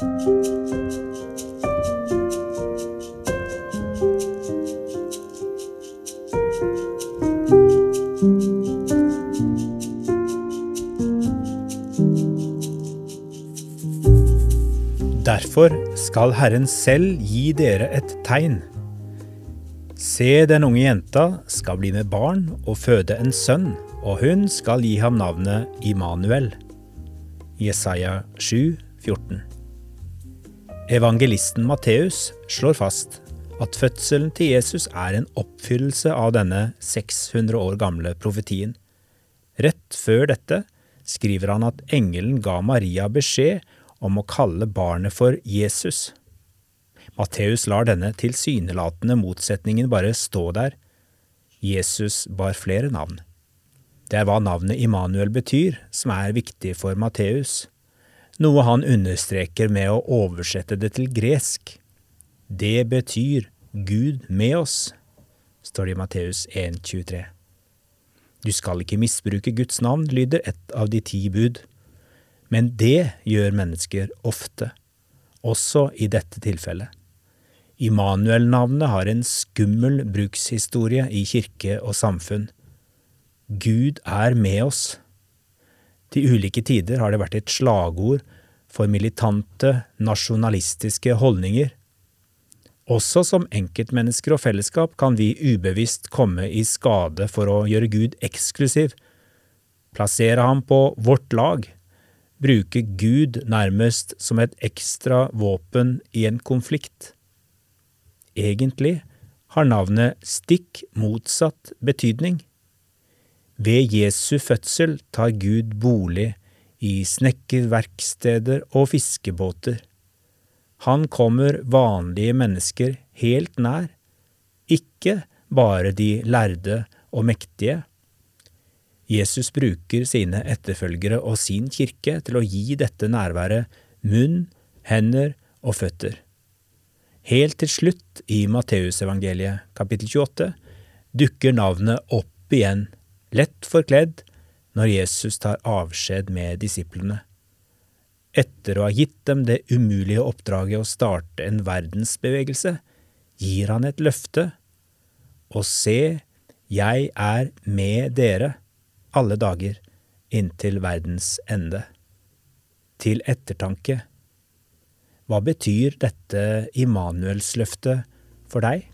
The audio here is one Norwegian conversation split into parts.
Derfor skal Herren selv gi dere et tegn. Se, den unge jenta skal bli med barn og føde en sønn, og hun skal gi ham navnet Immanuel. Jesaja 7, 14. Evangelisten Matteus slår fast at fødselen til Jesus er en oppfyllelse av denne 600 år gamle profetien. Rett før dette skriver han at engelen ga Maria beskjed om å kalle barnet for Jesus. Matteus lar denne tilsynelatende motsetningen bare stå der. Jesus bar flere navn. Det er hva navnet Immanuel betyr, som er viktig for Matteus, noe han understreker med å oversette det til gresk. Det betyr Gud med oss, står det i Matteus 1,23. Du skal ikke misbruke Guds navn, lyder et av de ti bud. Men det gjør mennesker ofte, også i dette tilfellet. Immanuel-navnet har en skummel brukshistorie i kirke og samfunn. Gud er med oss. Til ulike tider har det vært et slagord for militante, nasjonalistiske holdninger. Også som enkeltmennesker og fellesskap kan vi ubevisst komme i skade for å gjøre Gud eksklusiv, plassere ham på vårt lag bruke Gud nærmest som et ekstra våpen i en konflikt. Egentlig har navnet stikk motsatt betydning. Ved Jesu fødsel tar Gud bolig i snekkerverksteder og fiskebåter. Han kommer vanlige mennesker helt nær, ikke bare de lærde og mektige. Jesus bruker sine etterfølgere og sin kirke til å gi dette nærværet munn, hender og føtter. Helt til slutt i Matteusevangeliet kapittel 28 dukker navnet opp igjen, lett forkledd, når Jesus tar avskjed med disiplene. Etter å ha gitt dem det umulige oppdraget å starte en verdensbevegelse, gir han et løfte. Og se, jeg er med dere alle dager inntil verdens ende. Til ettertanke. Hva betyr dette Immanuelsløftet for deg?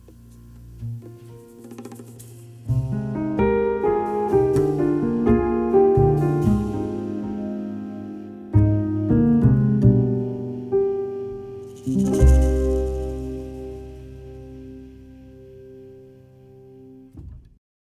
Bye.